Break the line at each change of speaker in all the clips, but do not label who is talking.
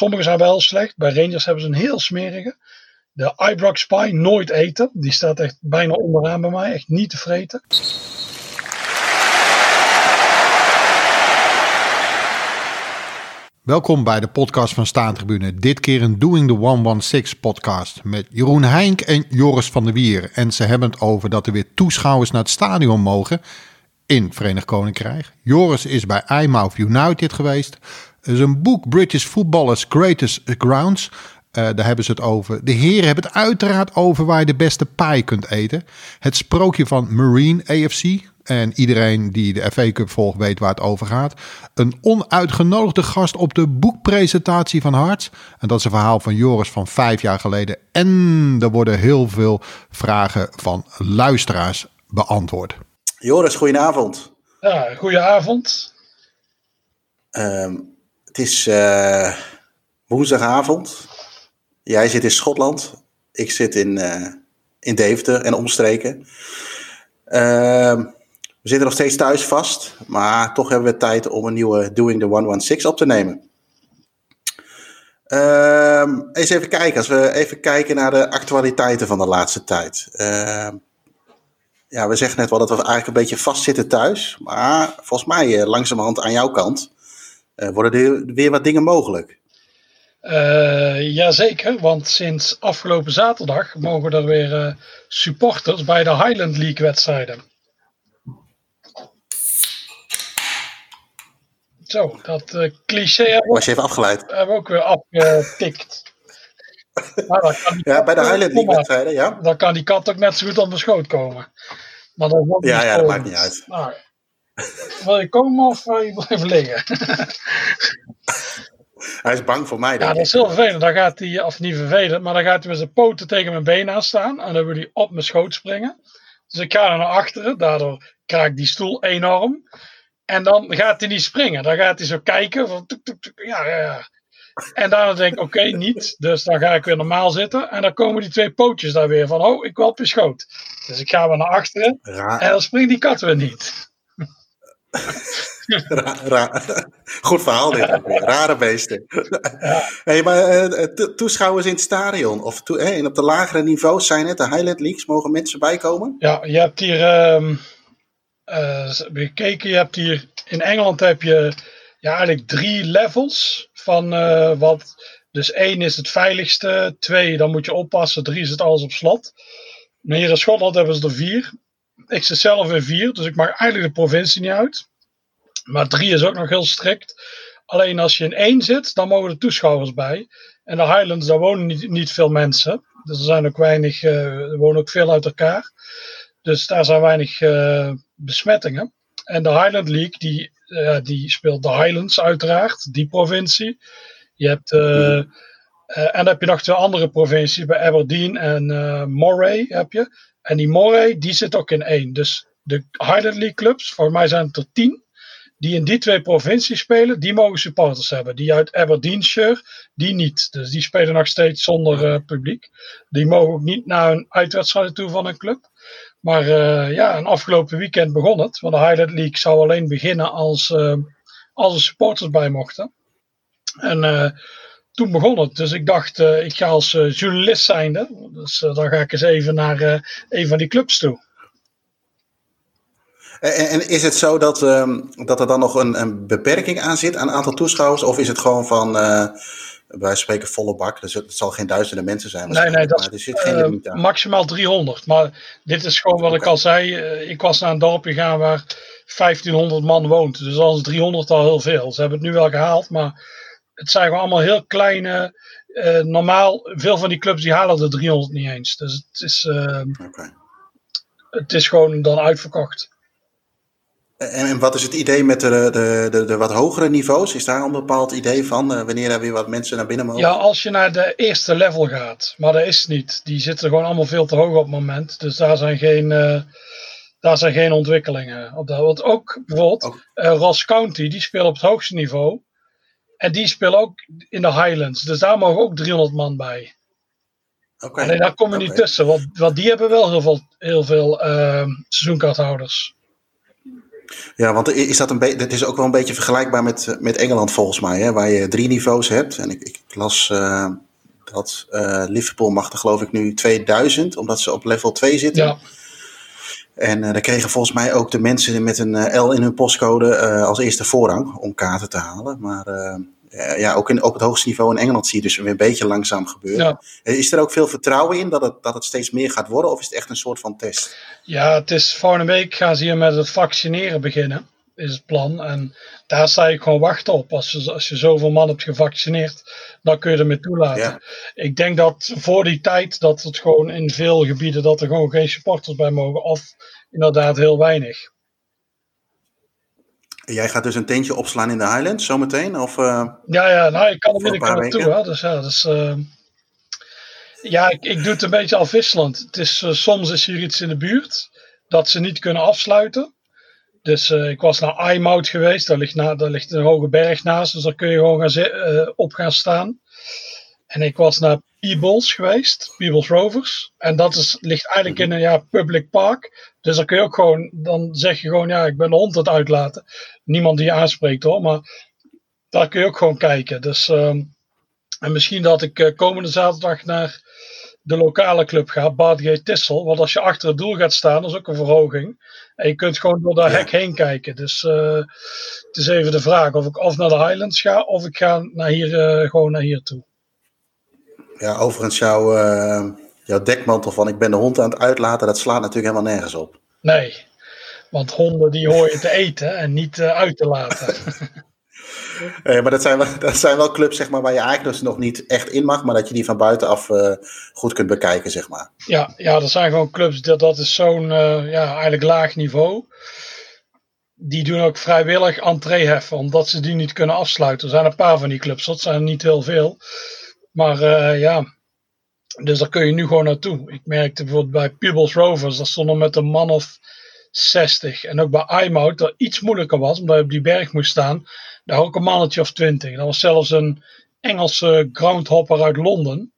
Sommige zijn wel slecht. Bij Rangers hebben ze een heel smerige. De Ibrox Spy nooit eten. Die staat echt bijna onderaan bij mij. Echt niet te vreten.
Welkom bij de podcast van Staantribune. Dit keer een Doing the 116 podcast met Jeroen Heink en Joris van der Wier. En ze hebben het over dat er weer toeschouwers naar het stadion mogen in Verenigd Koninkrijk. Joris is bij Eyemouth United geweest. Er is een boek British Footballers Greatest Grounds. Uh, daar hebben ze het over. De heren hebben het uiteraard over waar je de beste paai kunt eten. Het sprookje van Marine AFC. En iedereen die de FA Cup volgt weet waar het over gaat. Een onuitgenodigde gast op de boekpresentatie van Harts. En dat is een verhaal van Joris van vijf jaar geleden. En er worden heel veel vragen van luisteraars beantwoord.
Joris, goedenavond.
Ja, goedenavond.
Um, het is uh, woensdagavond. Jij zit in Schotland. Ik zit in, uh, in Deventer en omstreken. Uh, we zitten nog steeds thuis vast. Maar toch hebben we tijd om een nieuwe Doing the 116 op te nemen. Uh, eens even kijken. Als we even kijken naar de actualiteiten van de laatste tijd. Uh, ja, we zeggen net wel dat we eigenlijk een beetje vastzitten thuis. Maar volgens mij langzamerhand aan jouw kant worden er weer wat dingen mogelijk.
Uh, jazeker, want sinds afgelopen zaterdag mogen er weer uh, supporters bij de Highland League wedstrijden. Zo, dat uh, cliché hebben
Was je even afgeleid?
Hebben we ook weer afgetikt.
ja, bij de Highland League wedstrijden, ja.
Dan kan die kat ook net zo goed op mijn schoot komen. Maar dat
ja, ja, dat maakt niet uit.
Nou, wil je komen of wil je blijven liggen?
Hij is bang voor mij.
Ja, dat is heel vervelend. Dan gaat hij, of niet vervelend, maar dan gaat hij met zijn poten tegen mijn been aan staan. En dan wil hij op mijn schoot springen. Dus ik ga er naar achteren. Daardoor kraakt die stoel enorm. En dan gaat hij niet springen. Dan gaat hij zo kijken. Van, tuk, tuk, tuk, ja, ja, ja. En daarna denk ik, oké, okay, niet. Dus dan ga ik weer normaal zitten. En dan komen die twee pootjes daar weer van, oh, ik wil op je schoot. Dus ik ga weer naar achteren.
Raar.
En dan springt die kat weer niet.
Goed verhaal dit. Rare beesten. Hey, maar uh, toeschouwers in het stadion of to, en op de lagere niveaus zijn het de Highland Leagues, mogen mensen bijkomen?
Ja, je hebt hier um, uh, gekeken, je hebt hier in Engeland heb je ja, eigenlijk drie levels van wat. Dus één is het veiligste, twee dan moet je oppassen, drie is het alles op slot. Maar hier in Schotland hebben ze er vier. Ik zit zelf in vier, dus ik maak eigenlijk de provincie niet uit. Maar drie is ook nog heel strikt. Alleen als je in één zit, dan mogen er toeschouwers bij. En de Highlands, daar wonen niet, niet veel mensen. Dus er zijn ook weinig, uh, er wonen ook veel uit elkaar. Dus daar zijn weinig uh, besmettingen. En de Highland League, die, die speelt de Highlands uiteraard, die provincie. Je hebt, en dan heb je nog twee andere provincies, bij Aberdeen en Moray heb je. En die Moray, die zit ook in één. Dus de Highland League clubs, voor mij zijn het er tien die in die twee provincies spelen, die mogen supporters hebben. Die uit Aberdeenshire, die niet. Dus die spelen nog steeds zonder uh, publiek. Die mogen ook niet naar een uitwedstrijd toe van een club. Maar uh, ja, een afgelopen weekend begon het. Want de Highland League zou alleen beginnen als, uh, als er supporters bij mochten. En toen begon het. Dus ik dacht, ik ga als journalist zijnde. Dus dan ga ik eens even naar een van die clubs toe.
En, en, is het zo dat, um, dat er dan nog een, een, beperking aan zit aan aantal toeschouwers? Of is het gewoon van, wij spreken volle bak, dus het zal geen duizenden mensen zijn?
Nee, nee, dat
er zit geen limiet aan.
maximaal 300. Maar dit is gewoon wat okay. ik al zei. Ik was naar een dorpje gegaan waar 1500 man woont. Dus dan is 300 al heel veel. Ze hebben het nu wel gehaald, maar het zijn gewoon allemaal heel kleine... Uh, normaal, veel van die clubs die halen de 300 niet eens. Dus het is, uh,
okay.
het is gewoon dan uitverkocht.
En, en, wat is het idee met de, de, de, de, wat hogere niveaus? Is daar een bepaald idee van? Uh, wanneer er weer wat mensen naar binnen mogen?
Ja, als je naar de eerste level gaat. Maar dat is niet. Die zitten gewoon allemaal veel te hoog op het moment. Dus daar zijn geen, daar zijn geen ontwikkelingen. Op dat. Want ook bijvoorbeeld oh. Ross County, die speelt op het hoogste niveau. En die spelen ook in de Highlands. Dus daar mogen ook 300 man bij.
Okay.
Alleen daar kom je okay. niet tussen. Want, want die hebben wel heel veel, heel veel seizoenkaarthouders.
Ja, want is dat een beetje, dat is ook wel een beetje vergelijkbaar met, met Engeland volgens mij, hè? waar je drie niveaus hebt. En ik, ik Ik las uh, dat uh, Liverpool mag er geloof ik nu 2000, omdat ze op level 2 zitten. Ja. En uh, dan kregen volgens mij ook de mensen met een L in hun postcode als eerste voorrang om kaarten te halen. Maar ja, ook in, op het hoogste niveau in Engeland zie je dus weer een beetje langzaam gebeuren. Ja. Is er ook veel vertrouwen in dat het, dat het steeds meer gaat worden? Of is het echt een soort van test?
Ja, het is volgende week gaan ze hier met het vaccineren beginnen is het plan. En daar sta je gewoon wachten op. Als je, als je zoveel man hebt gevaccineerd, dan kun je ermee toelaten. Ik denk dat voor die tijd dat het gewoon in veel gebieden dat er gewoon geen supporters bij mogen. Of inderdaad heel weinig.
Jij gaat dus een tentje opslaan in de Highlands zometeen? Of, uh,
ja, ja, nou, ik kan er binnenkort naartoe. Hè, dus ja, dus, uh, ja ik, ik doe het een beetje afwisselend. Het is, uh, soms is hier iets in de buurt dat ze niet kunnen afsluiten. Dus uh, ik was naar Eymout geweest, daar ligt, na, daar ligt een hoge berg naast, dus daar kun je gewoon gaan uh, op gaan staan. En ik was naar Peebles geweest, Peebles Rovers. En dat is, ligt eigenlijk in een ja, public park. Dus daar kun je ook gewoon, dan zeg je gewoon, ja, ik ben de hond aan het uitlaten. Niemand die je aanspreekt hoor, maar daar kun je ook gewoon kijken. Dus, uh, en misschien dat ik uh, komende zaterdag naar de lokale club ga, Baardgate Tissel. Want als je achter het doel gaat staan, dat is ook een verhoging. En je kunt gewoon door dat hek heen kijken. Dus uh, het is even de vraag of ik of naar de Highlands ga of ik ga naar hier, uh, gewoon naar hier toe.
Ja, overigens jouw, uh, jouw dekmantel van ik ben de hond aan het uitlaten, dat slaat natuurlijk helemaal nergens op.
Nee, want honden die hoor je te eten en niet uit te laten.
Eh, maar dat zijn, wel, dat zijn wel clubs zeg maar, waar je eigenlijk dus nog niet echt in mag, maar dat je die van buitenaf uh, goed kunt bekijken. Zeg maar.
ja, ja, dat zijn gewoon clubs, dat, dat is zo'n uh, ja, eigenlijk laag niveau. Die doen ook vrijwillig entree heffen, omdat ze die niet kunnen afsluiten. Er zijn een paar van die clubs, dat zijn niet heel veel. Maar ja, dus daar kun je nu gewoon naartoe. Ik merkte bijvoorbeeld bij Pebbles Rovers, dat stond nog met een man of 60. En ook bij Eymout dat iets moeilijker was, omdat je op die berg moest staan. Daar ook een mannetje of 20. Dat was zelfs een Engelse groundhopper uit Londen.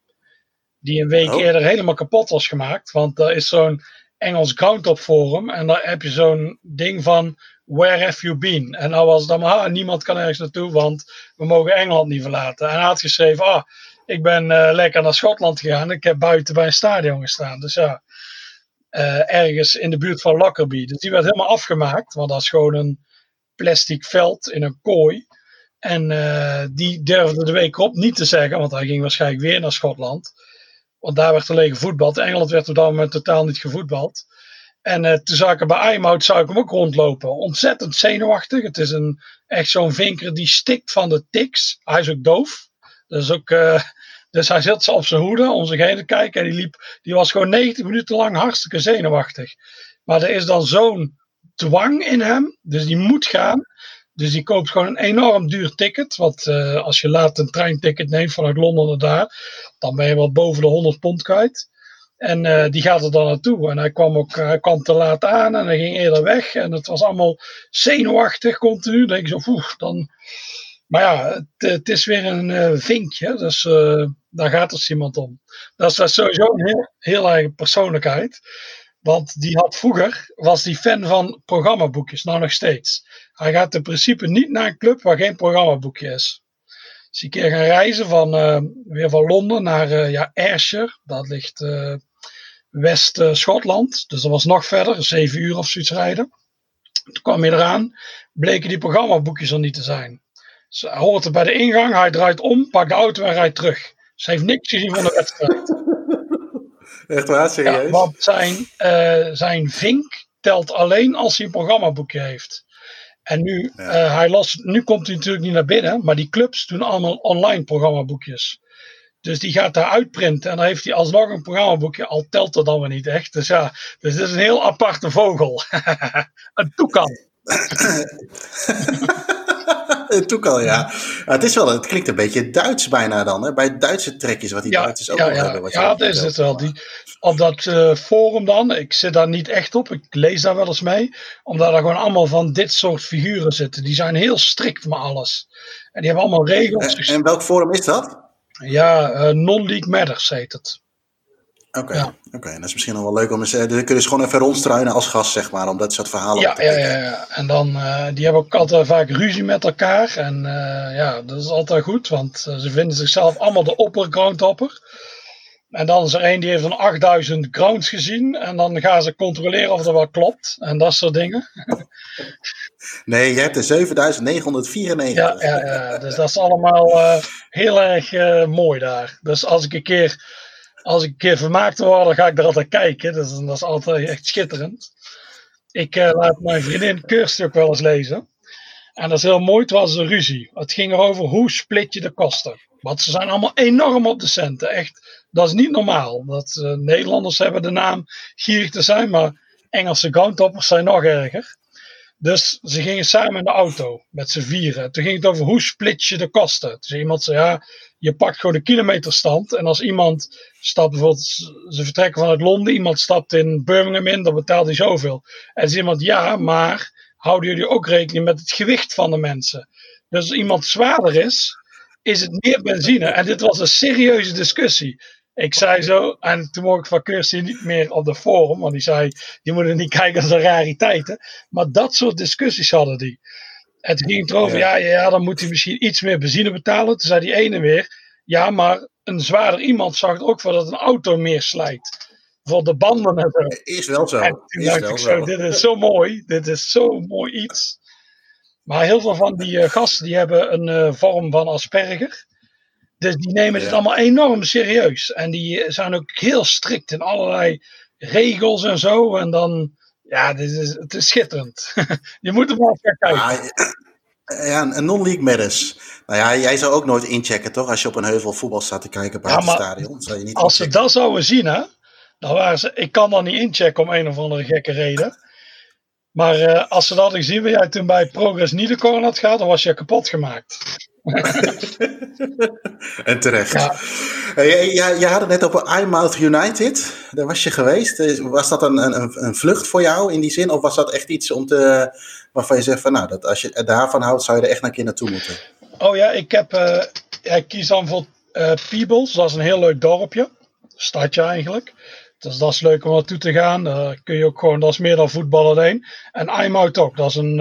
Die een week oh. eerder helemaal kapot was gemaakt. Want er is zo'n Engels groundhop forum. En daar heb je zo'n ding van Where have you been? En nou was het dan maar, ah, niemand kan ergens naartoe, want we mogen Engeland niet verlaten. En hij had geschreven, ah, ik ben uh, lekker naar Schotland gegaan. Ik heb buiten bij een stadion gestaan. Dus ja, uh, ergens in de buurt van Lockerbie. Dus die werd helemaal afgemaakt, want dat is gewoon een plastic veld in een kooi. En uh, die durfde de week op niet te zeggen, want hij ging waarschijnlijk weer naar Schotland. Want daar werd alleen gevoetbald. Engeland werd op dat moment totaal niet gevoetbald. En uh, toen zag ik bij Eymout zou ik hem ook rondlopen. Ontzettend zenuwachtig. Het is een, echt zo'n vinker die stikt van de tics. Hij is ook doof. Dus ook, uh, dus hij zit op zijn hoede om zich te kijken. En die, liep, die was gewoon 90 minuten lang hartstikke zenuwachtig. Maar er is dan zo'n dwang in hem. Dus die moet gaan. Dus die koopt gewoon een enorm duur ticket. Want uh, als je laat een treinticket neemt vanuit Londen naar daar. Dan ben je wel boven de 100 pond kwijt. En uh, die gaat er dan naartoe. En hij kwam ook hij kwam te laat aan en hij ging eerder weg. En het was allemaal zenuwachtig continu. Dan denk ik zo, oeh, dan... Maar ja, het, is weer een uh, vinkje. Dus daar gaat dus iemand om. Dat is sowieso een heel eigen persoonlijkheid. Want die had vroeger, was die fan van programmaboekjes, nou nog steeds. Hij gaat in principe niet naar een club waar geen programmaboekje is. Dus een keer gaan reizen van, uh, weer van Londen naar uh, ja, Ayrshire. Dat ligt uh, West-Schotland. Dus dat was nog verder, zeven uur of zoiets rijden. Toen kwam hij eraan, bleken die programmaboekjes er niet te zijn. Dus hij hoort het bij de ingang, hij draait om, pakt de auto en rijdt terug. Ze heeft niks gezien van de wedstrijd.
Echt waar, serieus?
Ja, want zijn, uh, zijn vink telt alleen als hij een programmaboekje heeft. En nu, ja. uh, hij las, nu komt hij natuurlijk niet naar binnen, maar die clubs doen allemaal online programmaboekjes. Dus die gaat daar uitprinten en dan heeft hij alsnog een programmaboekje, al telt dat dan weer niet echt. Dus ja, dus dit is een heel aparte vogel. een toekan.
Toekal, ja. ja. Het is wel, het klinkt een beetje Duits bijna dan. Hè? Bij Duitse trekjes, wat die ja, Duitsers ook
ja, ja,
hebben. Wat
ja, dat is het wel. Die, op dat uh, forum dan, ik zit daar niet echt op, ik lees daar wel eens mee. Omdat er gewoon allemaal van dit soort figuren zitten. Die zijn heel strikt met alles. En die hebben allemaal regels.
En, en welk forum is dat?
Ja, uh, Non-League Matters heet het.
Oké,
Ja.
oké. En dat is misschien nog wel leuk om eens... eh, Dan kun je dus gewoon even rondstruinen als gast, zeg maar, om dat soort verhalen
Ja,
te
ja, ja, ja. En dan, eh, die hebben ook altijd vaak ruzie met elkaar. En eh, ja, dat is altijd goed, want eh, ze vinden zichzelf allemaal de oppergroundhopper. En dan is er één die heeft dan 8000 grounds gezien. En dan gaan ze controleren of dat wel klopt. En dat soort dingen.
Nee, je hebt er 7994.
Ja, ja, ja. dus dat is allemaal eh, heel erg eh, mooi daar. Dus als ik een keer, als ik keer vermaakt word, dan ga ik er altijd kijken. Dat is altijd echt schitterend. Ik eh, laat mijn vriendin Kirsty ook wel eens lezen. En dat is heel mooi, het was een ruzie. Het ging erover hoe split je de kosten. Want ze zijn allemaal enorm op de centen. Echt, dat is niet normaal. Dat, eh, Nederlanders hebben de naam gierig te zijn, maar Engelse groundtoppers zijn nog erger. Dus ze gingen samen in de auto met z'n vieren. Toen ging het over hoe split je de kosten. Zei iemand zei, ja, je pakt gewoon de kilometerstand. En als iemand stapt bijvoorbeeld, ze vertrekken vanuit Londen, iemand stapt in Birmingham in, dan betaalt hij zoveel. En zei iemand, ja, maar houden jullie ook rekening met het gewicht van de mensen? Dus als iemand zwaarder is, is het meer benzine. En dit was een serieuze discussie. Ik zei zo, en toen mocht ik van Kirsty niet meer op de forum, want die zei, je moet er niet kijken als een rariteiten. Maar dat soort discussies hadden die. En toen ging het erover, ja. Ja, ja, dan moet hij misschien iets meer benzine betalen. Toen zei die ene weer, ja, maar een zwaarder iemand zag er ook voor dat een auto meer slijt. Voor de banden en zo.
Is wel zo.
En toen
Is
dacht
wel
ik
zo.
zo, dit is zo mooi. Dit is zo mooi iets. Maar heel veel van die eh, gasten die hebben een eh, vorm van Asperger. Dus die nemen het
Ja.
allemaal enorm serieus. En die eh, zijn ook heel strikt in allerlei regels en zo. En dan, ja, dit is, het is schitterend. Je moet er maar eens gaan kijken.
Ah, ja, een non-league matters. Nou ja, jij zou ook nooit inchecken, toch? Als je op een heuvel voetbal staat te kijken buiten
maar
het stadion. Zou je niet
Als ze dat zouden zien, hè, dan waren ze. Ik kan dan niet inchecken om een of andere gekke reden. Maar eh, als ze dat hadden gezien, waar jij toen bij Progress Niederkorn had gehad, dan was je kapot gemaakt.
En terecht.
Ja.
Jij- jij- jij had het net over iMouth United. Daar was je geweest. Eh, Was dat een, een, een vlucht voor jou in die zin? Of was dat echt iets om te, waarvan je zegt van nou, dat als je daarvan houdt, zou je er echt een keer naartoe moeten?
Oh ja, ik heb. eh, ja, ik kies dan voor eh Peebles. Dat is een heel leuk dorpje. Stadje eigenlijk. Dus dat is leuk om naartoe te gaan. Daar kun je ook gewoon, dat is meer dan voetbal alleen. En Eymout ook. Dat is een.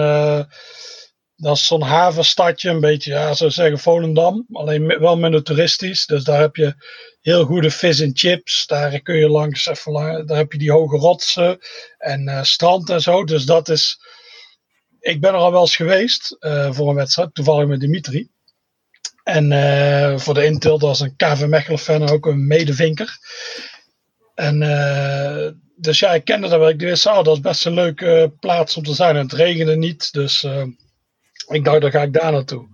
Dat is zo'n havenstadje, een beetje, ja, zou zeggen Volendam. Alleen wel minder toeristisch. Dus daar heb je heel goede vis en chips. Daar kun je langs, even lang, daar heb je die hoge rotsen en eh, strand en zo. Dus dat is. Ik ben er al wel eens geweest eh, voor een wedstrijd, toevallig met Dimitri. En eh, voor de Intil, dat is een KV Mechelen fan, ook een medevinker. En dus ja, ik kende dat wel. Ik wist, oh, dat is best een leuke plaats om te zijn. En het regende niet, dus ik dacht, dan ga ik daar naartoe.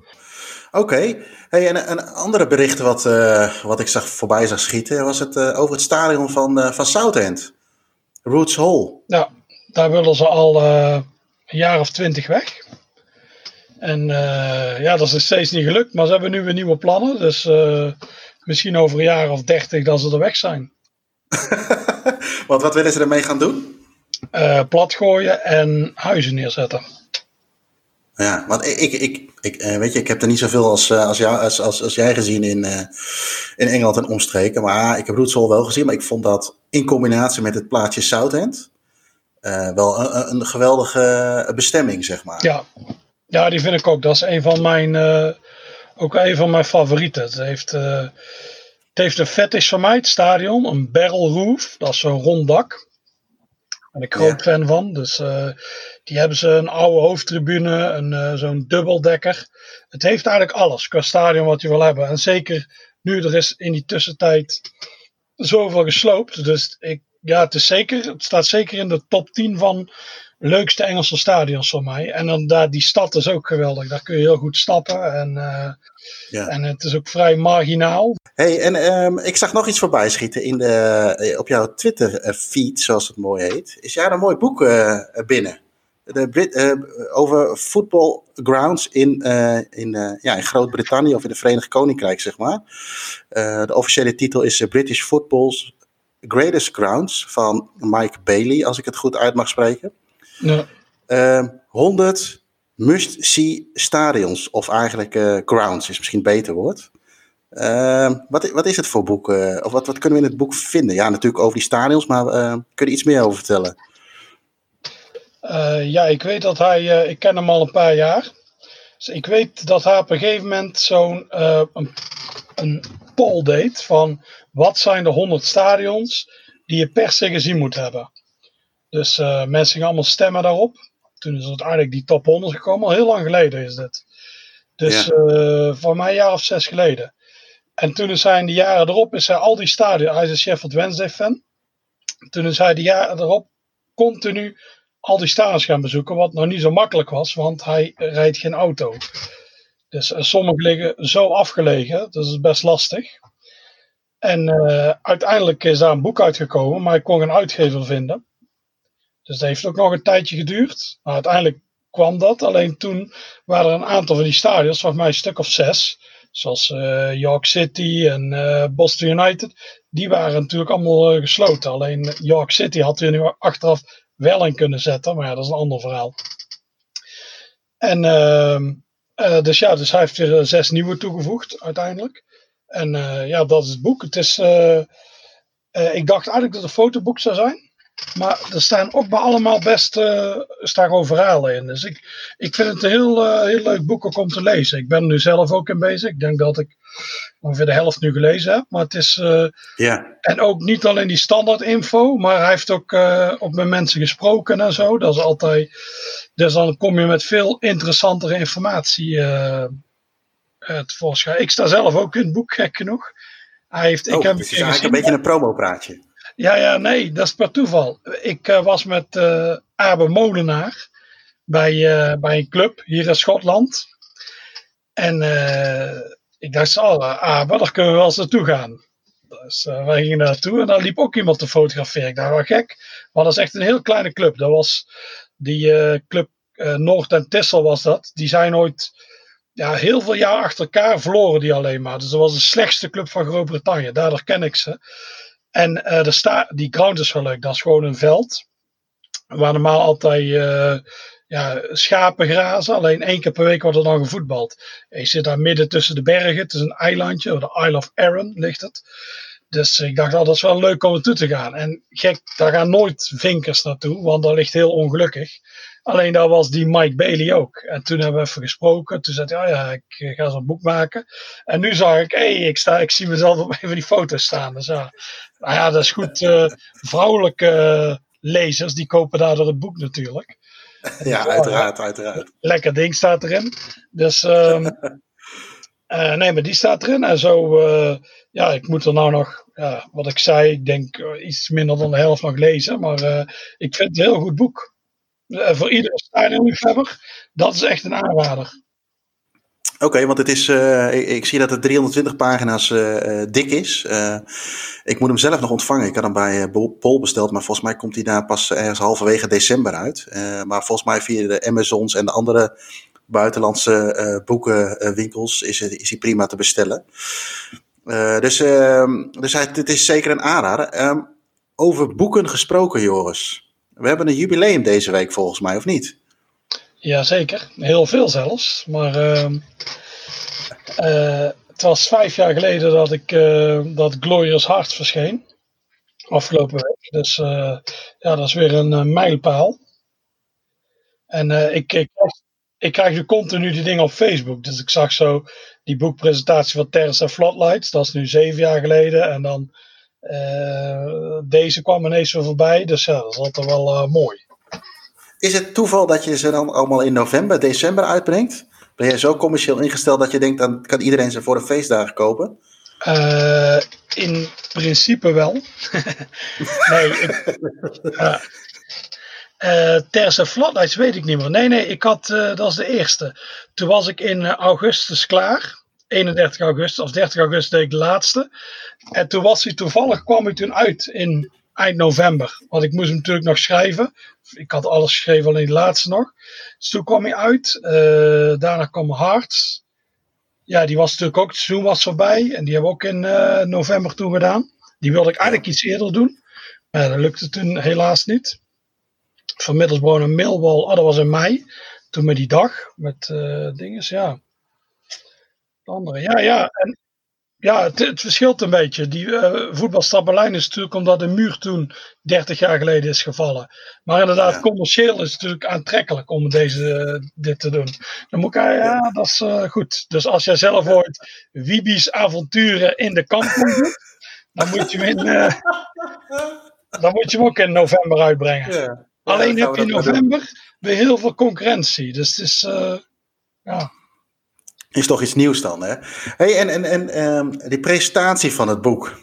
Oké. Hey, en een andere bericht wat, eh, wat ik zag, voorbij zag schieten, was het eh, over het stadion van, eh van Southend. Roots Hall.
Ja, daar willen ze al een jaar of twintig weg. En ja, dat is steeds niet gelukt, maar ze hebben nu weer nieuwe plannen. Dus misschien over een jaar of dertig dat ze er weg zijn.
Want wat willen ze ermee gaan doen?
Eh plat gooien en huizen neerzetten.
Ja, want ik, ik, ik, eh, weet je, ik heb er niet zoveel als, eh, als, jou, als, als, als jij gezien in, eh, in Engeland en omstreken. Maar ik heb Roots Hall wel gezien, maar ik vond dat in combinatie met het plaatje Southend wel een, een- geweldige bestemming, zeg maar.
Ja. ja, die vind ik ook. Dat is een van mijn, ook een van mijn favorieten. Het heeft, eh, het heeft een fetish van mij, het stadion. Een barrel roof, dat is zo'n rond dak. Ben ik groot fan van. Dus eh, die hebben ze een oude hoofdtribune, een, eh, zo'n dubbeldekker. Het heeft eigenlijk alles qua stadion wat je wil hebben. En zeker nu er is in die tussentijd zoveel gesloopt. Dus ik, ja, het, is zeker, het staat zeker in de top 10 van leukste Engelse stadions voor mij. En dan daar, die stad is ook geweldig. Daar kun je heel goed stappen. En, eh,
Ja.
en het is ook vrij marginaal.
Hey, en ehm, ik zag nog iets voorbij schieten in de, eh, op jouw Twitter-feed, zoals het mooi heet. Is jij een mooi boek eh, binnen? De Brit, eh, over football grounds in, eh, in, eh, ja, in Groot-Brittannië of in het Verenigd Koninkrijk, zeg maar. Eh, de officiële titel is eh, British Football's Greatest Grounds van Mike Bailey, als ik het goed uit mag spreken.
Ja.
Ehm 100 must-see stadions, of eigenlijk eh, grounds is misschien een beter woord. Uh, wat, wat is het voor boek? Uh, of wat, wat kunnen we in het boek vinden? Ja, natuurlijk over die stadions, maar uh, kun je iets meer over vertellen?
ja, ik weet dat hij, ik ken hem al een paar jaar. Dus ik weet dat hij op een gegeven moment zo'n een, een poll deed van wat zijn de 100 stadions die je per se gezien moet hebben. Dus mensen gingen allemaal stemmen daarop. Toen is het eigenlijk die top 100 gekomen, al heel lang geleden is dit. Dus ja. voor mij een jaar of zes geleden. En toen is hij in de jaren erop, is hij al die stadions, hij is een Sheffield Wednesday fan. Toen is hij de jaren erop continu al die stadions gaan bezoeken, wat nog niet zo makkelijk was, want hij rijdt geen auto. Dus uh, sommige liggen zo afgelegen, dus dat is best lastig. En uh, uiteindelijk is daar een boek uitgekomen, maar ik kon geen uitgever vinden. Dus dat heeft ook nog een tijdje geduurd. Maar uiteindelijk kwam dat. Alleen toen waren er een aantal van die stadions, volgens mij een stuk of zes, zoals uh, York City en uh, Boston United, die waren natuurlijk allemaal uh, gesloten. Alleen York City had er nu achteraf wel in kunnen zetten, maar ja, dat is een ander verhaal. En ehm, dus ja, dus hij heeft er zes nieuwe toegevoegd uiteindelijk. En ja, dat is het boek. Het is, ik dacht eigenlijk dat het een fotoboek zou zijn. Maar er staan ook bij allemaal best uh, staan gewoon verhalen in. Dus ik, ik vind het een heel, uh, heel leuk boek ook om te lezen. Ik ben er nu zelf ook in bezig. Ik denk dat ik ongeveer de helft nu gelezen heb. Maar het is. Uh,
ja.
En ook niet alleen die standaard info, maar hij heeft ook, ook met mensen gesproken en zo. Dat is altijd. Dus dan kom je met veel interessantere informatie tevoorschijn. Ik sta zelf ook in het boek, gek genoeg. Hij heeft,
oh,
ik heb
het is eigenlijk een beetje een promopraatje.
Ja, ja, nee, dat is per toeval. Ik uh, was met uh, Abe Molenaar bij, uh, bij een club hier in Schotland. En ik dacht, oh, Abe, daar kunnen we wel eens naartoe gaan. Dus wij gingen naartoe en daar liep ook iemand te fotograferen. Ik dacht, wel gek. Maar dat is echt een heel kleine club. Dat was die club Noord en Tissel was dat. Die zijn ooit ja, heel veel jaar achter elkaar verloren die alleen maar. Dus dat was de slechtste club van Groot-Brittannië. Daardoor ken ik ze. En uh, de sta die ground is wel leuk. Dat is gewoon een veld. Waar normaal altijd uh, ja, schapen grazen. Alleen één keer per week wordt er dan gevoetbald. En je zit daar midden tussen de bergen. Het is een eilandje. De Isle of Arran ligt het. Dus ik dacht, oh, dat is wel leuk om naartoe te gaan. En gek, daar gaan nooit vinkers naartoe. Want dat ligt heel ongelukkig. Alleen daar was die Mike Bailey ook. En toen hebben we even gesproken. Toen zei hij, oh ja, ik ga zo'n boek maken. En nu zag ik, hé, hey, ik, ik zie mezelf op een van die foto's staan. Dus ja, nou ja, dat is goed. Uh, vrouwelijke lezers, die kopen daardoor het boek natuurlijk.
Ja, dus, uiteraard, uiteraard.
Lekker ding staat erin. Dus um, uh, nee, maar die staat erin. En zo, uh, ja, ik moet er nou nog, ja, wat ik zei, ik denk iets minder dan de helft nog lezen. Maar ik vind het een heel goed boek. voor iedere stadionliefhebber, dat is echt een aanrader.
Oké, want het is, uh, ik, zie dat het 320 pagina's uh, dik is. Ik moet hem zelf nog ontvangen. Ik had hem bij Pol besteld, maar volgens mij komt hij daar pas ergens halverwege december uit. maar volgens mij via de Amazons en de andere buitenlandse boekenwinkels is, is hij prima te bestellen. dus ehm, dus het is zeker een aanrader. Ehm, over boeken gesproken, Joris. We hebben een jubileum deze week volgens mij, of niet?
Jazeker, heel veel zelfs. Maar uh, uh, het was vijf jaar geleden dat ik uh, dat Glorious Heart verscheen. Afgelopen week. Dus uh, ja, dat is weer een mijlpaal. En ik, ik, ik krijg nu continu die dingen op Facebook. Dus ik zag zo die boekpresentatie van Terrace en Floodlights. Dat is nu zeven jaar geleden. En dan deze kwam ineens weer voorbij. Dus ja, dat is altijd wel mooi.
Is het toeval dat je ze dan allemaal in november, december uitbrengt? Ben jij zo commercieel ingesteld dat je denkt, dan kan iedereen ze voor de feestdagen kopen?
Uh, in principe wel. nee, ik, uh, uh, Terse Flatlights weet ik niet meer. Nee, nee, ik had, uh, dat is de eerste. Toen was ik in augustus klaar. 31 augustus of 30 augustus deed ik de laatste. En toen was hij toevallig, kwam hij toen uit in eind november. Want ik moest hem natuurlijk nog schrijven. Ik had alles geschreven, alleen de laatste nog. Dus toen kwam hij uit. Uh, daarna kwam Hearts. Ja, die was natuurlijk ook, het seizoen was voorbij. En die hebben we ook in uh, november toen gedaan. Die wilde ik eigenlijk iets eerder doen. Maar dat lukte toen helaas niet. Van Middlesbrough naar Millwall, oh, dat was in mei. Toen met die dag, met uh, dinges, ja. De andere, ja, ja. En ja, het, het verschilt een beetje. Die uh, voetbalstad Berlijn is natuurlijk omdat de muur toen 30 jaar geleden is gevallen. Maar inderdaad,
Ja.
commercieel is het natuurlijk aantrekkelijk om deze, eh, dit te doen. Dan moet ik, ah, ja, dat is eh, goed. Dus als jij zelf ooit Wibi's avonturen in de kampong doet, dan moet je hem, in, eh, dan moet je hem ook in november uitbrengen.
Ja.
Alleen
Ja,
heb je in november weer heel veel concurrentie. Dus het is, eh, ja.
Is toch iets nieuws dan, hè? Hey, en en, en ehm, die presentatie van het boek,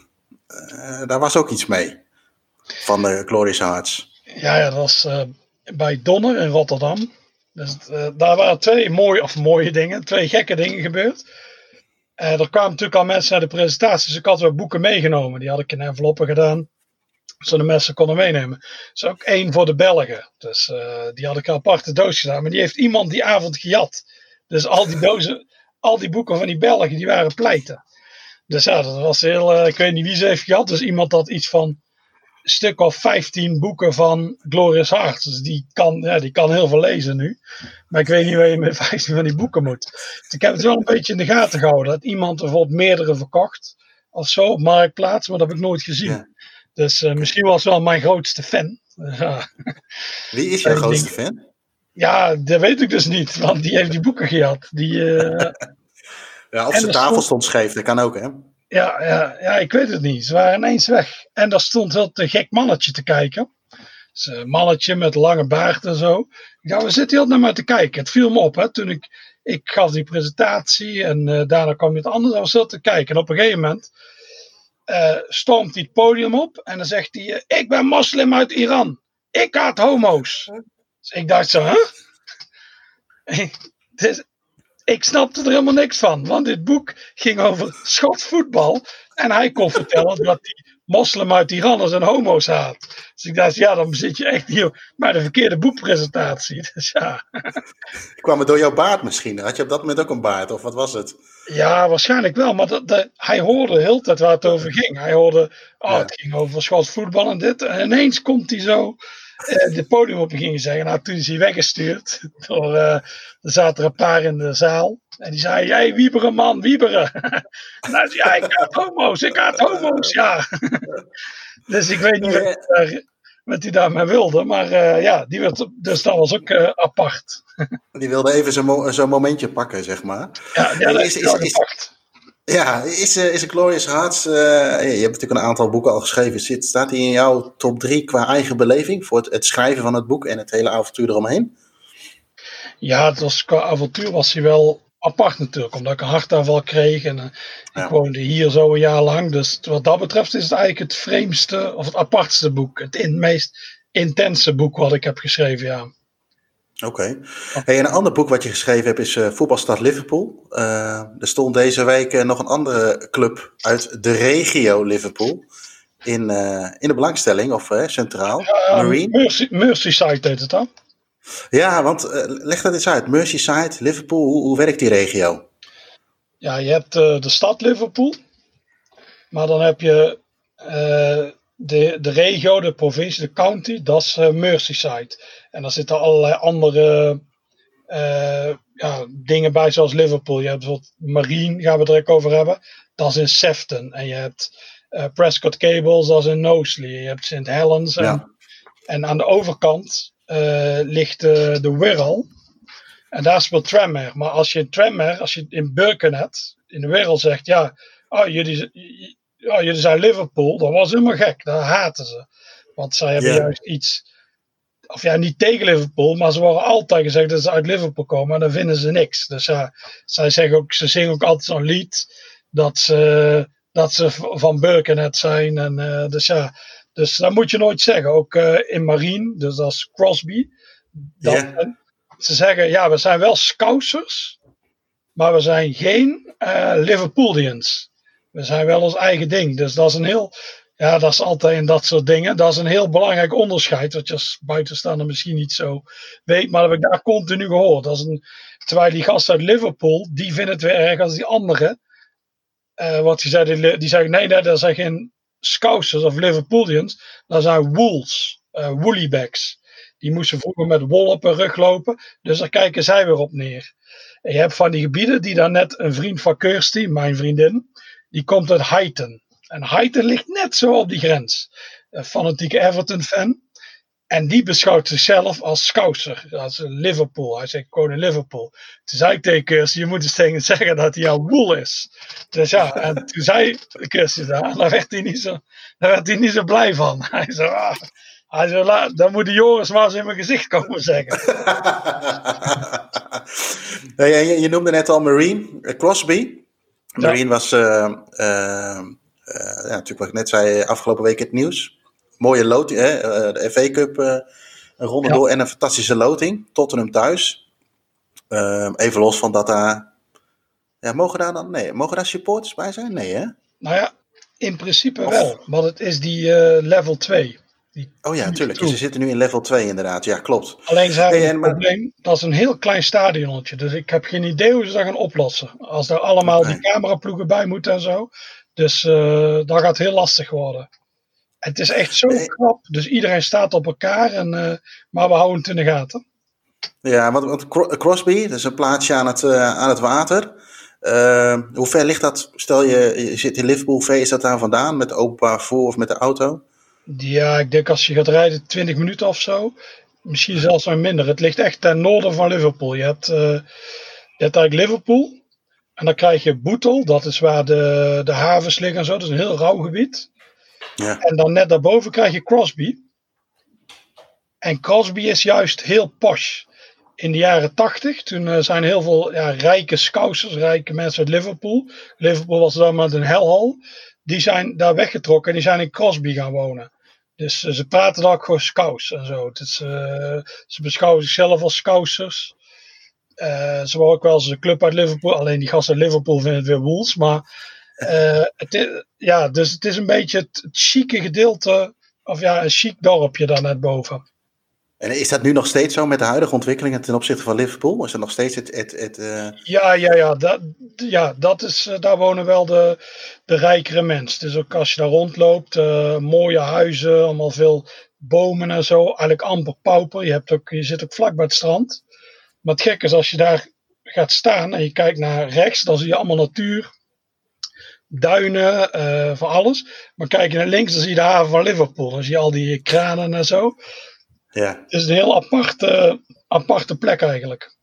eh, daar was ook iets mee. Van de Glorious Hearts.
Ja, ja, dat was eh, bij Donner in Rotterdam. Dus eh, daar waren twee mooie, of mooie dingen, twee gekke dingen gebeurd. Er kwamen natuurlijk al mensen naar de presentatie, dus ik had wel boeken meegenomen. Die had ik in enveloppen gedaan, zodat de mensen konden meenemen. Dus ook één voor de Belgen. Dus die had ik een aparte doos gedaan, maar die heeft iemand die avond gejat. Dus al die dozen, al die boeken van die Belgen, die waren pleiten. Dus ja, dat was heel, eh, ik weet niet wie ze heeft gehad. Dus iemand had iets van een stuk of 15 boeken van Glorious Hearts. Dus die kan, ja, die kan heel veel lezen nu. Maar ik weet niet waar je met 15 van die boeken moet. Dus ik heb het wel een beetje in de gaten gehouden. Dat iemand er bijvoorbeeld meerdere verkocht. Of zo op marktplaats. Maar dat heb ik nooit gezien.
Ja.
Dus eh, misschien was wel mijn grootste fan.
Wie is jouw grootste fan?
ja, dat weet ik dus niet. Want die heeft die boeken gehad. Die, eh,
Ja, zijn
er
tafel
stond-
stond scheef, dat kan ook, hè?
Ja, ja, ja, ik weet het niet. Ze waren ineens weg. En daar stond wel een gek mannetje te kijken. Dus een mannetje met lange baard en zo. Ik dacht, we zitten heel naar maar te kijken. Het viel me op, hè. Toen ik, ik gaf die presentatie en eh, daarna kwam het anders. Was heel te kijken. En op een gegeven moment eh, stormt hij het podium op. En dan zegt hij, eh, ik ben moslim uit Iran. Ik haat homo's. Dus ik dacht zo, hè? Dus ik snapte er helemaal niks van. Want dit boek ging over Schots voetbal. En hij kon vertellen dat die moslim uit Iran en homo's haat. Dus ik dacht, ja, dan zit je echt hier bij de verkeerde boekpresentatie. Dus ja,
Kwam het door jouw baard misschien? Had je op dat moment ook een baard, of wat was het?
ja waarschijnlijk wel. Maar dat, dat- hij hoorde heel tijd waar het over ging. Hij hoorde, oh,
Ja.
het ging over Schots voetbal en dit. En ineens komt hij zo het podium op en ging zeggen. Nou, toen is hij weggestuurd. Door, eh, er zaten er een paar in de zaal. En die zei, jij wieberen man, wieberen. nou, ja, ik haat homo's, ik haat homo's, ja. dus ik weet niet wat, hij daar- wat hij daarmee wilde. Maar eh, ja, die werd, dus dat was ook eh, apart.
Die wilde even zo'n mo- zo'n momentje pakken, zeg maar.
Ja, ja dat
Is-
is,
is- is-
apart.
Ja, is, eh, is een Glorious Hearts... eh, je hebt natuurlijk een aantal boeken al geschreven. Zit, staat die in jouw top drie qua eigen beleving? Voor het, het schrijven van het boek en het hele avontuur eromheen?
Ja, het was, qua avontuur was hij wel apart natuurlijk. Omdat ik een hartaanval kreeg. En eh,
Ja.
ik woonde hier zo een jaar lang. Dus wat dat betreft is het eigenlijk het vreemdste of het apartste boek. Het in, meest intense boek wat ik heb geschreven, ja.
Oké. Hey, en een ander boek wat je geschreven hebt is eh, Voetbalstad Liverpool. Eh, er stond deze week eh, nog een andere club uit de regio Liverpool in, in de belangstelling, of centraal. Marine.
Mercy, Merseyside heet het dan.
Ja, want leg dat eens uit. Merseyside, Liverpool, hoe, hoe werkt die regio?
Ja, je hebt de stad Liverpool. Maar dan heb je de, de regio, de provincie, de county. Dat is Merseyside. En daar zitten allerlei andere eh, ja, dingen bij, zoals Liverpool. Je hebt bijvoorbeeld Marine, gaan we het direct over hebben. Dat is in Sefton. En je hebt eh, Prescott Cables, dat is in Knowsley. Je hebt St. Helens. En,
Ja.
en aan de overkant eh, ligt de Wirral. En daar speelt Tranmere. Maar als je in Tranmere, als je in Birkenhead, in de wereld zegt, ja, oh, jullie, ja, jullie zijn Liverpool, dat was helemaal gek. Dat haten ze. Want zij hebben juist iets, of ja, niet tegen Liverpool, maar ze worden altijd gezegd dat ze uit Liverpool komen en dan vinden ze niks. Dus ja, zij zeggen ook, ze zingen ook altijd zo'n lied dat ze, dat ze van Birkenhead zijn. En, eh, dus ja, dus dat moet je nooit zeggen. Ook eh, in Marine, dus dat is Crosby. Dat. Ze zeggen, ja, we zijn wel Scousers, maar we zijn geen eh Liverpoolians. We zijn wel ons eigen ding. Dus dat is een heel, ja, dat is altijd in dat soort dingen. Dat is een heel belangrijk onderscheid, wat je als buitenstaander misschien niet zo weet. Maar dat heb ik daar continu gehoord. Dat is een, terwijl die gasten uit Liverpool, die vinden het weer erg als die anderen. Eh, wat die zeiden, die zeggen, nee, nee, dat zijn geen Scousers of Liverpoolians. Dat zijn Wolves, Woollybags. Die moesten vroeger met wol op hun rug lopen. Dus daar kijken zij weer op neer. En je hebt van die gebieden die daar net een vriend van Kirsty, mijn vriendin, die komt uit Highton. En Highton ligt net zo op die grens. Een fanatieke Everton-fan. En die beschouwt zichzelf als scouser, als Liverpool. Hij zegt gewoon in Liverpool. Toen zei ik tegen Kirsty, je moet eens tegen zeggen dat hij een wool is. Dus ja, en toen zei Kirsty dat, daar werd hij niet zo, daar werd hij niet zo blij van. Hij zei, ah, hij zei dan moet de Joris maar eens in mijn gezicht komen zeggen.
je, je, noemde net al Marine, eh, Crosby. Marine was, uh, uh, ja, natuurlijk wat ik net zei, afgelopen week het nieuws mooie loting, hè? Eh, de FA Cup uh, een ronde door en een fantastische loting. Tottenham thuis. Uh, even los van dat daar... Ja, mogen daar dan... Nee, mogen daar supporters bij zijn? Nee, hè?
Nou ja, in principe wel. Want het is die level 2. Die
oh ja, natuurlijk. Ze zitten nu in level 2 inderdaad. Ja, klopt.
Alleen ze hebben hey, een probleem. Dat is een heel klein stadionnetje. Dus ik heb geen idee hoe ze dat gaan oplossen. Als daar allemaal okay. die cameraploegen bij moeten en zo. Dus uh, dat gaat heel lastig worden. Het is echt zo knap. Dus iedereen staat op elkaar. En, uh, maar we houden het in de gaten.
Ja, want, want Crosby, dat is een plaatsje aan het, uh, aan het water. Hoe ver ligt dat? Stel je, je zit in Liverpool, hoe ver is dat daar vandaan? Met openbaar voor of met de auto?
Ja, ik denk als je gaat rijden 20 minuten of zo. Misschien zelfs nog minder. Het ligt echt ten noorden van Liverpool. Je hebt, je hebt eigenlijk Liverpool. En dan krijg je Bootle. Dat is waar de, de havens liggen en zo. Dat is een heel rauw gebied. Ja. En dan net daarboven krijg je Crosby. En Crosby is juist heel posh. In de jaren tachtig, toen uh, zijn heel veel ja, rijke scousers, rijke mensen uit Liverpool. Liverpool was dan met een hellhal. Die zijn daar weggetrokken en die zijn in Crosby gaan wonen. Dus uh, ze praten dan ook gewoon scouts en zo. Dus, uh, ze beschouwen zichzelf als scousers. Ze waren ook wel eens een club uit Liverpool. Alleen die gasten uit Liverpool vinden het weer Wolves. Maar uh, het is, ja, dus het is een beetje het, het chique gedeelte, of ja, een chic dorpje daar net boven.
En is dat nu nog steeds zo met de huidige ontwikkelingen ten opzichte van Liverpool? Is dat nog steeds het. het, het uh...
Ja, ja, ja, dat, ja dat is, daar wonen wel de, de rijkere mensen. Dus ook als je daar rondloopt, uh, mooie huizen, allemaal veel bomen en zo. Eigenlijk amper pauper. Je, hebt ook, je zit ook vlak bij het strand. Maar het gekke is, als je daar gaat staan en je kijkt naar rechts, dan zie je allemaal natuur duinen, uh, van alles. Maar kijk je naar links, dan zie je de haven van Liverpool. Dan zie je al die kranen en zo. Ja. Het is een heel aparte, aparte plek eigenlijk.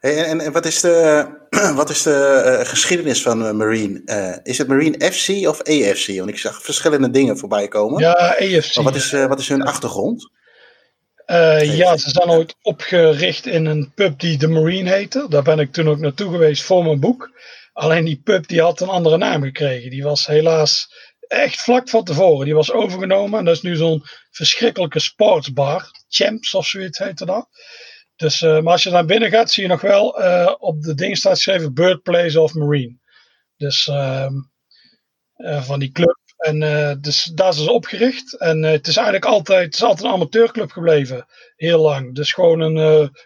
Hey, en, en wat is de, wat is de uh, geschiedenis van uh, Marine? Uh, is het Marine FC of AFC? Want ik zag verschillende dingen voorbij komen.
Ja, AFC.
Maar wat is, wat is hun achtergrond?
Ja, ze zijn ooit opgericht in een pub die The Marine heette. Daar ben ik toen ook naartoe geweest voor mijn boek. Alleen die pub die had een andere naam gekregen. Die was helaas echt vlak van tevoren. Die was overgenomen. En dat is nu zo'n verschrikkelijke sportsbar. Champs of zoiets heette dat. Dus, uh, maar als je naar binnen gaat, zie je nog wel uh, op de ding staat geschreven Birthplace of Marine. Dus uh, van die club. En dus daar is ze opgericht. En het is eigenlijk altijd, het is altijd een amateurclub gebleven. Heel lang. Dus gewoon een,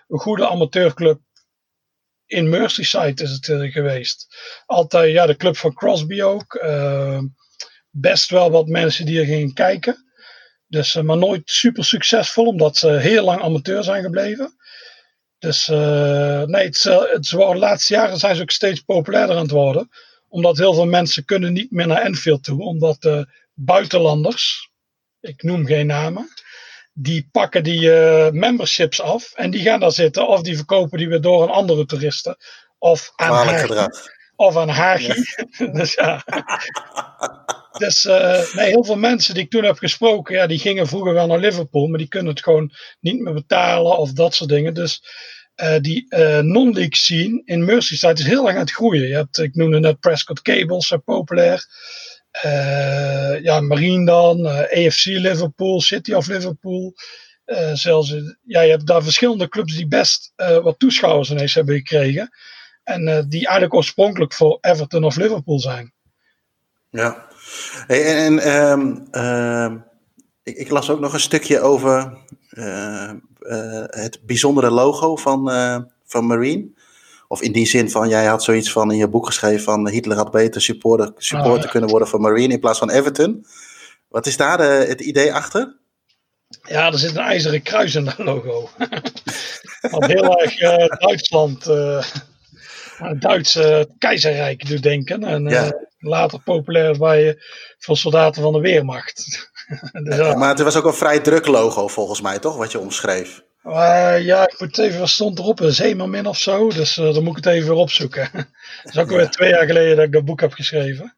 een goede amateurclub in Merseyside is het geweest. Altijd, ja, de club van Crosby ook. Best wel wat mensen die er gingen kijken. Dus, maar nooit super succesvol, omdat ze heel lang amateur zijn gebleven. Dus nee, het, het, de laatste jaren zijn ze ook steeds populairder aan het worden. Omdat heel veel mensen kunnen niet meer naar Enfield toe. Omdat de buitenlanders, ik noem geen namen, die pakken die uh, memberships af en die gaan daar zitten. Of die verkopen die weer door aan andere toeristen. Of aan. Of aan Hagi. Ja. dus ja. dus uh, nee, heel veel mensen die ik toen heb gesproken, ja, die gingen vroeger wel naar Liverpool, maar die kunnen het gewoon niet meer betalen of dat soort dingen. Dus uh, die non-league scene in Merseyside is heel erg aan het groeien. Je hebt, ik noemde net Prescott Cables, populair. Uh, ja, Marine dan, eh, AFC Liverpool, City of Liverpool. Zelfs, ja, je hebt daar verschillende clubs die best wat toeschouwers ineens hebben gekregen. En die eigenlijk oorspronkelijk voor Everton of Liverpool zijn.
Ja, en, en um, ik, ik, las ook nog een stukje over het bijzondere logo van, van Marine. Of in die zin van, jij had zoiets van in je boek geschreven van Hitler had beter supporter, supporter oh, kunnen worden van Marine in plaats van Everton. Wat is daar de, het idee achter?
Ja, er zit een ijzeren kruis in dat logo. Wat heel erg uh, Duitsland. Uh, het Duitse keizerrijk doet denken. En
Ja.
eh, later populair bij voor soldaten van de Weermacht. dus, ja.
Maar het was ook een vrij druk logo volgens mij, toch? Wat je omschreef.
Ja, ik moet even, wat stond erop? Een Zeemermin of zo. Dus eh, dan moet ik het even weer opzoeken. Het is ook alweer twee jaar geleden dat ik dat boek heb geschreven.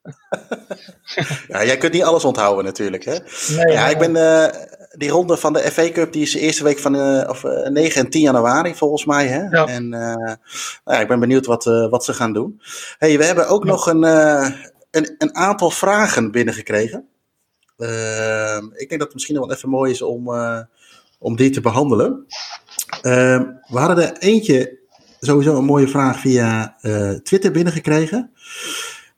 Ja, jij kunt niet alles onthouden natuurlijk, hè?
Nee,
Ja, ik ben eh, die ronde van de FA Cup, die is de eerste week van eh, of, eh, 9 en 10 januari volgens mij. Hè?
Ja.
En nou ja, ik ben benieuwd wat, wat ze gaan doen. Hey, we hebben ook nog een, een, een aantal vragen binnengekregen. Ehm, ik denk dat het misschien wel even mooi is om, eh, om die te behandelen. Ehm, we hadden er eentje, sowieso een mooie vraag via eh, Twitter binnengekregen.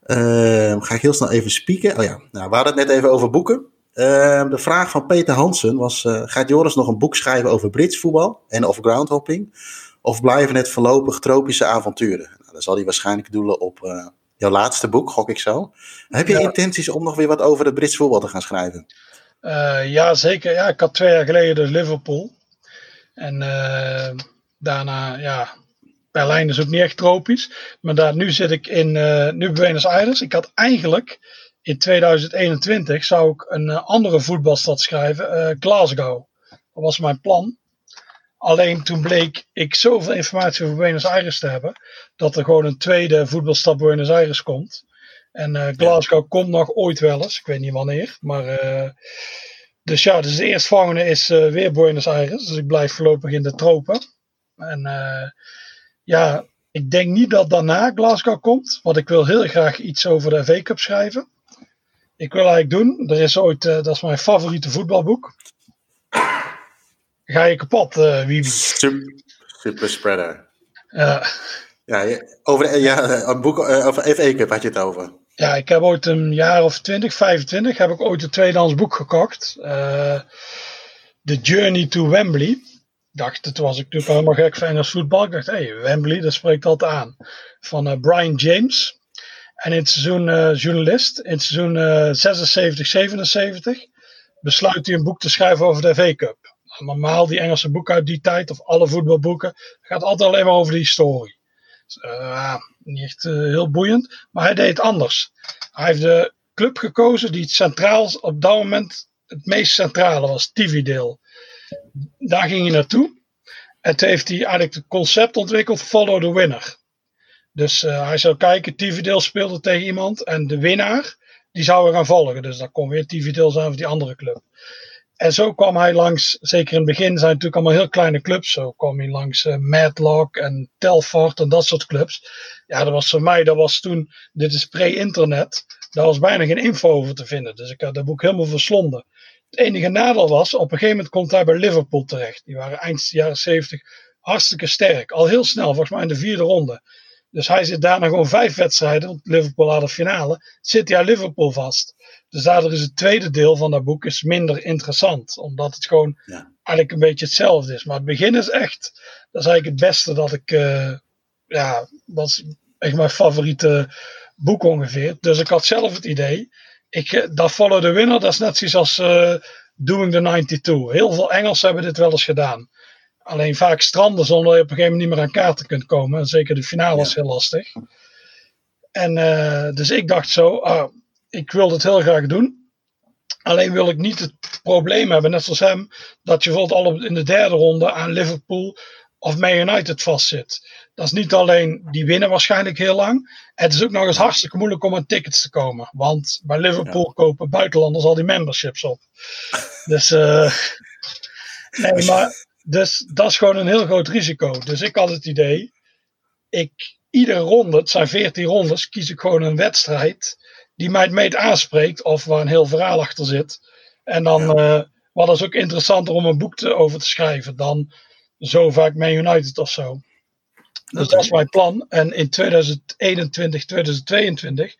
Ehm, ga ik heel snel even spieken. Oh ja, nou, we hadden het net even over boeken. De vraag van Peter Hansen was: eh, Gaat Joris nog een boek schrijven over Brits voetbal en of groundhopping? Of blijven het voorlopig tropische avonturen? Nou, dan zal hij waarschijnlijk doelen op jouw laatste boek, gok ik zo. Heb je
Ja.
intenties om nog weer wat over het Brits voetbal te gaan schrijven?
Eh, ja, zeker. Ja, ik had twee jaar geleden dus Liverpool. En eh, daarna, ja, Berlijn is ook niet echt tropisch. Maar daar, nu zit ik in eh nu Buenos Aires. Ik had eigenlijk in 2021 zou ik een andere voetbalstad schrijven, Glasgow. Dat was mijn plan. Alleen toen bleek ik zoveel informatie over Buenos Aires te hebben, dat er gewoon een tweede voetbalstad Buenos Aires komt. En eh, Glasgow komt nog ooit wel eens, ik weet niet wanneer. Maar, eh, dus ja, dus de eerstvolgende is eh, weer Buenos Aires. Dus ik blijf voorlopig in de tropen. En ja, ik denk niet dat daarna Glasgow komt, want ik wil heel graag iets over de FA Cup schrijven. Ik wil eigenlijk doen, er is ooit, dat is mijn favoriete voetbalboek. Ga je kapot, Wiebe?
Super, spreader.
Ja.
Ja, over, ja, een boek eh, over FA Cup had je het over.
Ja, ik heb ooit een jaar of 20, 25, heb ik ooit een tweedehands boek gekocht. Eh The Journey to Wembley. Ik dacht, toen was ik natuurlijk helemaal gek van Engels voetbal. Ik dacht, hé, hey, Wembley, dat spreekt altijd aan. Van eh, Brian James. En in het seizoen eh, journalist, in het seizoen eh 76, 77, besluit hij een boek te schrijven over de FA Cup. Normaal, die Engelse boeken uit die tijd, of alle voetbalboeken, gaat altijd alleen maar over de historie. Dus, eh, ja, niet eh, heel boeiend. Maar hij deed het anders. Hij heeft de club gekozen die het centraal op dat moment het meest centrale was, Tividale. Daar ging hij naartoe. En toen heeft hij eigenlijk het concept ontwikkeld, follow the winner. Dus eh, hij zou kijken, Tividale speelde tegen iemand en de winnaar, die zou we gaan volgen. Dus dat kon weer Tividale zijn of die andere club. En zo kwam hij langs, zeker in het begin zijn het natuurlijk allemaal heel kleine clubs. Zo kwam hij langs eh, Matlock en Telford en dat soort clubs. Ja, dat was voor mij, dat was toen, dit is pre-internet, daar was bijna geen info over te vinden. Dus ik had dat boek helemaal verslonden. Het enige nadeel was, op een gegeven moment komt hij bij Liverpool terecht. Die waren eind jaren 70 hartstikke sterk. Al heel snel, volgens mij in de vierde ronde. Dus hij zit daarna gewoon vijf wedstrijden, want Liverpool had de finale, zit hij aan Liverpool vast. Dus daardoor is het tweede deel van dat boek is minder interessant. Omdat het gewoon
Ja.
eigenlijk een beetje hetzelfde is. Maar het begin is echt, dat is eigenlijk het beste dat ik, eh, ja, dat is echt mijn favoriete boek ongeveer. Dus ik had zelf het idee, ik, eh, dat Follow the Winner, dat is net zoiets als eh, Doing the 92. Heel veel Engelsen hebben dit wel eens gedaan. Alleen vaak stranden zonder je op een gegeven moment niet meer aan kaarten kunt komen. En zeker de finale was heel lastig. En eh, dus ik dacht zo, ah, ik wil dit heel graag doen. Alleen wil ik niet het probleem hebben, net zoals hem, dat je bijvoorbeeld al in de derde ronde aan Liverpool of Man United vastzit. Dat is niet alleen, die winnen waarschijnlijk heel lang. Het is ook nog eens hartstikke moeilijk om aan tickets te komen. Want bij Liverpool kopen buitenlanders al die memberships op. Dus, eh nee, maar, dus dat is gewoon een heel groot risico. Dus ik had het idee, ik, iedere ronde, het zijn 14 rondes, kies ik gewoon een wedstrijd die mij het meest aanspreekt of waar een heel verhaal achter zit. En dan, eh wat is ook interessanter om een boek te, over te schrijven dan zo vaak Man United of zo. Dus dat is mijn plan. En in 2021, 2022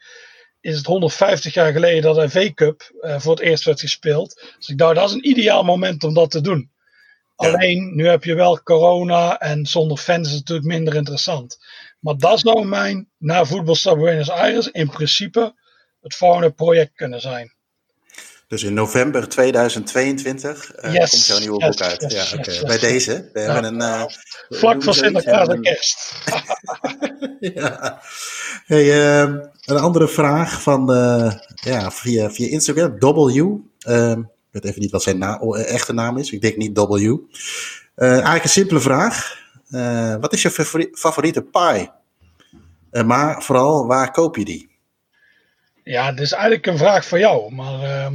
is het 150 jaar geleden dat de V Cup eh, voor het eerst werd gespeeld. Dus ik dacht, dat is een ideaal moment om dat te doen. Alleen, nu heb je wel corona en zonder fans is het natuurlijk minder interessant. Maar dat zou mijn, na voetbalstad Buenos Aires, in principe het volgende project kunnen zijn.
Dus in november 2022 uh,
Yes,
komt jouw nieuwe
yes,
boek uit.
yes,
ja, Bij deze. We hebben een. eh,
Vlak voor? Sinterklaas en
een-
kerst.
ja. Hey, ehm, een andere vraag van eh, ja, via, via Instagram. W. ik weet even niet wat zijn na- o- echte naam is. Ik denk niet W. Eh, eigenlijk een simpele vraag. Eh, wat is je favori- favoriete pie? Eh, maar vooral, waar koop je die?
Ja, dit is eigenlijk een vraag voor jou, maar ehm,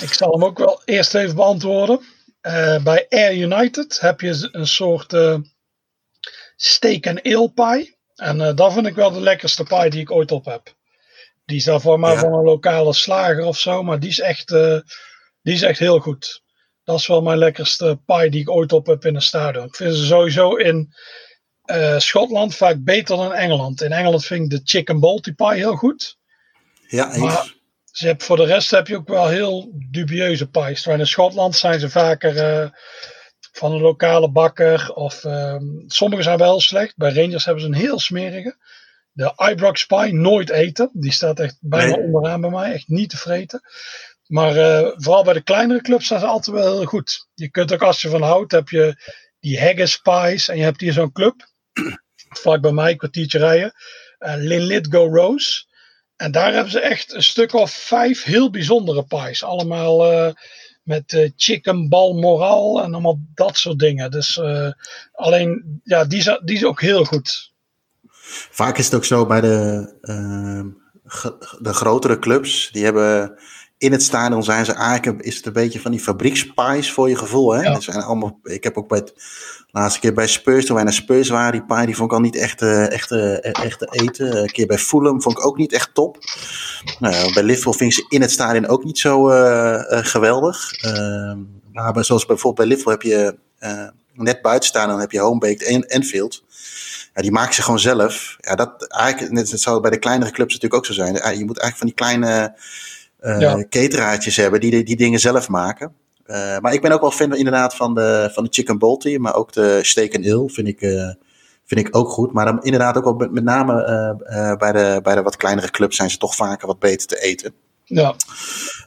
ik zal hem ook wel eerst even beantwoorden. Eh, bij Air United heb je een soort eh, steak en ale pie. En eh, dat vind ik wel de lekkerste pie die ik ooit op heb. Die is daarvoor maar
Ja.
van een lokale slager of zo, maar die is echt, eh, die is echt heel goed. Dat is wel mijn lekkerste pie die ik ooit op heb in een stadion. Ik vind ze sowieso in eh, Schotland vaak beter dan Engeland. In Engeland vind ik de chicken balti pie heel goed.
Ja, eens.
Maar- Ze hebben, voor de rest heb je ook wel heel dubieuze pies. Terwijl in Schotland zijn ze vaker eh, van een lokale bakker. Of ehm, sommige zijn wel slecht. Bij Rangers hebben ze een heel smerige. De Ibrox pie nooit eten. Die staat echt bijna
Nee.
onderaan bij mij. Echt niet te vreten. Maar eh, vooral bij de kleinere clubs zijn ze altijd wel heel goed. Je kunt ook als je van houdt, heb je die Haggis pies. En je hebt hier zo'n club. Vlak bij mij, een kwartiertje rijden. eh Linlithgow Rose. En daar hebben ze echt een stuk of vijf heel bijzondere pies. Allemaal eh, met eh, chicken balmoral en allemaal dat soort dingen. Dus alleen, ja, die is, die is ook heel goed.
Vaak is het ook zo bij de, de grotere clubs. Die hebben in het stadion zijn ze eigenlijk is het een beetje van die fabriekspies voor je gevoel. Hè?
Ja.
Dat zijn allemaal, ik heb ook bij het laatste keer bij Spurs, toen wij naar Spurs waren, die pie die vond ik al niet echt, eh, echt, eh, echt te eten. Een keer bij Fulham vond ik ook niet echt top. Nou, bij Liverpool vind ik ze in het stadion ook niet zo eh, geweldig. Ehm, maar zoals bijvoorbeeld bij Liverpool heb je net buiten staan, dan heb je Homebaked en Enfield. Ja, die maken ze gewoon zelf. Ja, dat eigenlijk, net, het zou bij de kleinere clubs natuurlijk ook zo zijn. Je moet eigenlijk van die kleine
Ja.
cateraartjes hebben die, die dingen zelf maken. Eh, maar ik ben ook wel fan inderdaad van de, van de chicken balti, maar ook de steak and ale vind ik, eh, vind ik ook goed. Maar dan inderdaad ook wel met, met name eh, eh, bij, de, bij de wat kleinere clubs zijn ze toch vaker wat beter te eten.
Ja,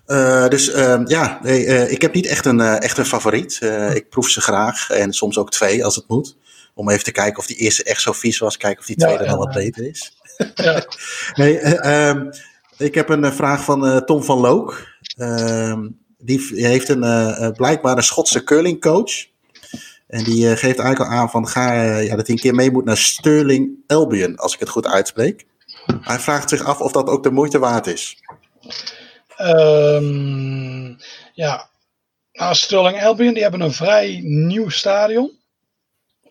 Eh, dus ehm, ja, nee, eh, ik heb niet echt een, eh, echt een favoriet. Eh, ik proef ze graag en soms ook twee als het moet. Om even te kijken of die eerste echt zo vies was. Kijken of die
Ja,
tweede
ja,
dan wat
ja.
beter is.
ja.
Nee, eh, ehm, ik heb een eh, vraag van eh, Tom van Look. Ehm, die heeft een eh, blijkbaar een Schotse curlingcoach. En die geeft eigenlijk al aan van ga, ja, dat hij een keer mee moet naar Sterling Albion, als ik het goed uitspreek. Hij vraagt zich af of dat ook de moeite waard is.
Ehm, ja, nou, Sterling Albion, die hebben een vrij nieuw stadion.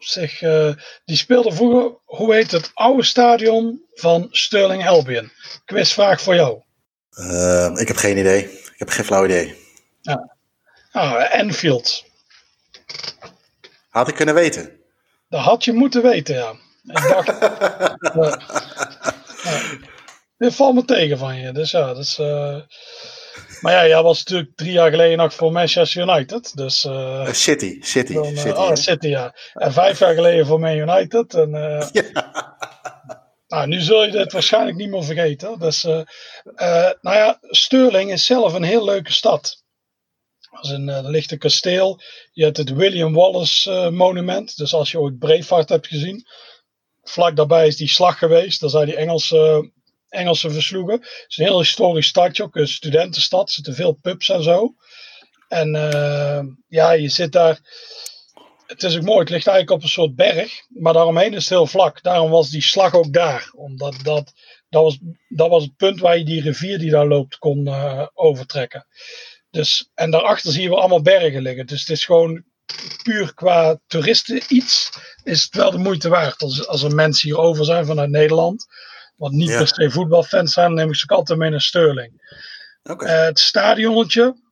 Zich, eh, die speelde vroeger, hoe heet het oude stadion van Sterling Albion? Quizvraag voor jou.
Ehm, ik heb geen idee. Ik heb geen flauw idee.
Ah, Enfield.
Had ik kunnen weten.
Dat had je moeten weten, ja. Ik dacht. Ja. Dit valt me tegen van je. Dus ja, dat is. Maar ja, jij was natuurlijk drie jaar geleden nog voor Manchester United. Dus. eh,
Eh, City, City,
dan, eh,
City.
oh? City, ja. En vijf jaar geleden voor Man United. En, nou, nu zul je dit waarschijnlijk niet meer vergeten. Dus, nou ja, Stirling is zelf een heel leuke stad. Als een, er ligt een kasteel. Je hebt het William Wallace monument. Dus als je ooit Braveheart hebt gezien. Vlak daarbij is die slag geweest. Daar zijn die Engelse, Engelsen versloegen. Het is een heel historisch stadje. Ook een studentenstad. Er zitten veel pubs en zo. En eh, ja, je zit daar. Het is ook mooi. Het ligt eigenlijk op een soort berg. Maar daaromheen is het heel vlak. Daarom was die slag ook daar. Omdat dat, dat, was, dat was het punt waar je die rivier die daar loopt kon eh, overtrekken. Dus, en daarachter zie je wel allemaal bergen liggen. Dus het is gewoon puur qua toeristen iets. Is het wel de moeite waard. Als, als er mensen hier over zijn vanuit Nederland. Wat niet
Ja.
per se voetbalfans zijn. Neem ik ze ook altijd mee naar Sterling. Eh, het stadionnetje.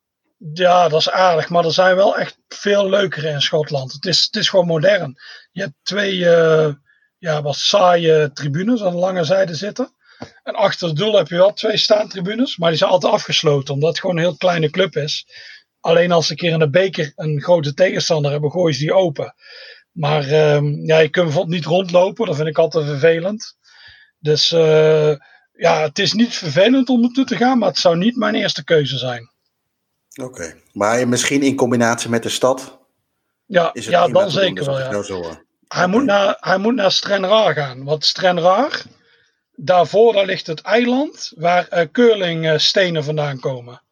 Ja, dat is aardig. Maar er zijn wel echt veel leukere in Schotland. Het is, het is gewoon modern. Je hebt twee eh, ja, wat saaie tribunes aan de lange zijde zitten. En achter het doel heb je wel twee staantribunes. Maar die zijn altijd afgesloten. Omdat het gewoon een heel kleine club is. Alleen als ze een keer in de beker een grote tegenstander hebben, gooien ze die open. Maar ehm, ja, je kunt bijvoorbeeld niet rondlopen. Dat vind ik altijd vervelend. Dus eh, ja, het is niet vervelend om naartoe te gaan. Maar het zou niet mijn eerste keuze zijn.
Oké, maar misschien in combinatie met de stad
Ja,
is het
ja dan
doen,
zeker
dus
wel. Ja.
nou.
Hij, moet naar, hij moet naar Strenraar gaan. Want Strenraar, daarvoor daar ligt het eiland waar curlingstenen vandaan komen.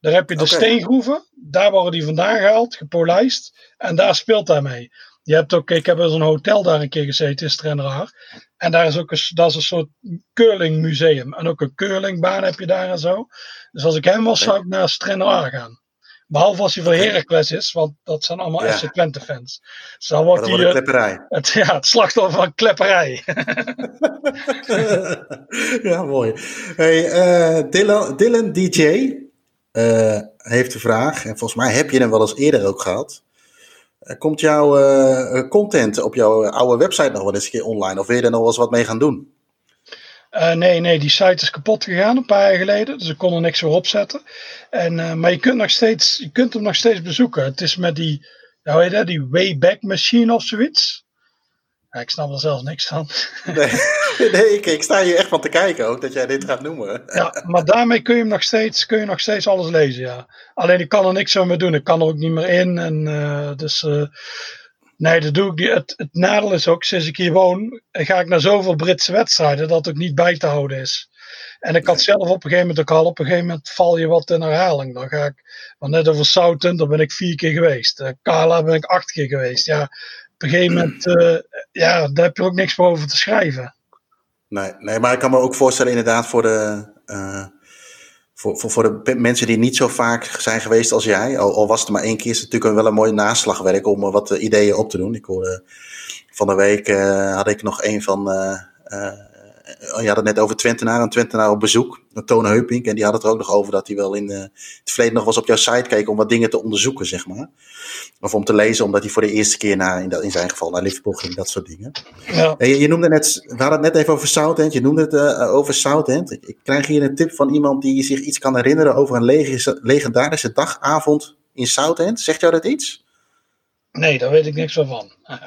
Daar heb je de steengroeven, daar worden die vandaan gehaald, gepolijst. En daar speelt hij mee. Je hebt ook, ik heb in zo'n hotel daar een keer gezeten in Strenraar. En daar is ook een, dat is een soort curlingmuseum. En ook een curlingbaan heb je daar en zo. Dus als ik hem was, zou ik naar Strenraar gaan. Behalve als hij voor Heracles is, want dat zijn allemaal
Ja.
FC Twente fans. Dus dan wordt hij eh,
klepperij.
het, ja, het slachtoffer van klepperij.
ja, mooi. Hey, eh, Dylan, Dylan DJ eh, heeft de vraag, en volgens mij heb je hem wel eens eerder ook gehad. Eh, komt jouw eh, content op jouw oude website nog wel eens een keer online? Of wil je er nog wel eens wat mee gaan doen?
Eh, nee, nee, die site is kapot gegaan een paar jaar geleden. Dus ik kon er niks meer opzetten. En, eh, maar je kunt, nog steeds, je kunt hem nog steeds bezoeken. Het is met die, hoe heet dat, die Wayback Machine of zoiets. Ja, ik snap er zelfs niks van.
Nee, nee ik, ik sta hier echt van te kijken ook dat jij dit gaat noemen.
Ja, maar daarmee kun je, hem nog steeds, kun je nog steeds alles lezen, ja. Alleen ik kan er niks zo mee doen. Ik kan er ook niet meer in. En, eh, dus eh, nee, dat doe ik niet. Het, het nadeel is ook, sinds ik hier woon, ga ik naar zoveel Britse wedstrijden dat het ook niet bij te houden is. En ik had zelf op een gegeven moment ook al, op een gegeven moment val je wat in herhaling. Dan ga ik, want net over Southampton, daar ben ik vier keer geweest. Eh Carla ben ik acht keer geweest. Ja, op een gegeven moment, eh, ja, daar heb je ook niks meer over te schrijven.
Nee, nee, maar ik kan me ook voorstellen inderdaad voor de, eh, voor, voor, voor de mensen die niet zo vaak zijn geweest als jij. Al, al was het maar één keer, is het natuurlijk wel een mooi naslagwerk om eh, wat ideeën op te doen. Ik hoorde van de week had ik nog een van, je had het net over Twentenaar, een Twentenaar op bezoek, Toon Heupink. En die had het er ook nog over dat hij wel in eh, het verleden nog eens op jouw site keek om wat dingen te onderzoeken, zeg maar. Of om te lezen, omdat hij voor de eerste keer naar, in, dat- in zijn geval naar Liverpool ging, dat soort dingen.
Ja.
Je, je noemde net, we hadden het net even over Southend. Je noemde het eh, over Southend. Ik, ik krijg hier een tip van iemand die zich iets kan herinneren over een leg- legendarische dagavond in Southend. Zegt jou dat iets?
Nee, daar weet ik niks van.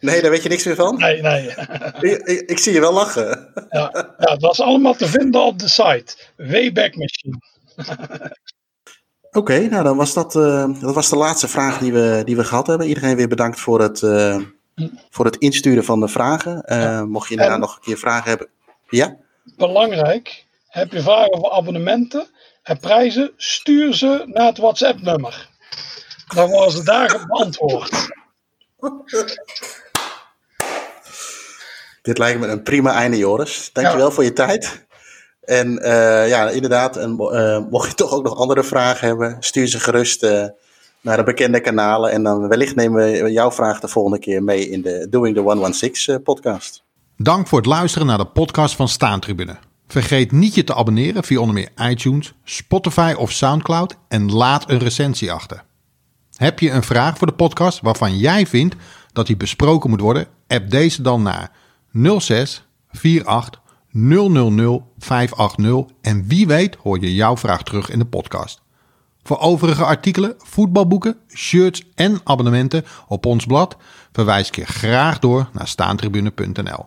Nee, daar weet je niks meer van?
Nee, nee.
Ik, ik, ik zie je wel lachen.
Ja, ja, het was allemaal te vinden op de site. Wayback Machine.
Oké, nou dan was dat, eh, dat was de laatste vraag die we, die we gehad hebben. Iedereen weer bedankt voor het, eh, voor het insturen van de vragen. Eh, mocht je daarna
En-
nog een keer vragen hebben. Ja?
Belangrijk, heb je vragen over abonnementen en prijzen, stuur ze naar het WhatsApp-nummer. Dan worden ze daar beantwoord.
Dit lijkt me een prima einde, Joris. Dankjewel voor je tijd. En eh, ja, inderdaad, en, eh, mocht je toch ook nog andere vragen hebben, stuur ze gerust eh, naar de bekende kanalen. En dan wellicht nemen we jouw vraag de volgende keer mee in de Doing the 116 eh, podcast.
Dank voor het luisteren naar de podcast van Staantribune. Vergeet niet je te abonneren via onder meer iTunes, Spotify of Soundcloud en laat een recensie achter. Heb je een vraag voor de podcast waarvan jij vindt dat die besproken moet worden? App deze dan naar 06 48 000 580 en wie weet hoor je jouw vraag terug in de podcast. Voor overige artikelen, voetbalboeken, shirts en abonnementen op ons blad verwijs ik je graag door naar staantribune.nl.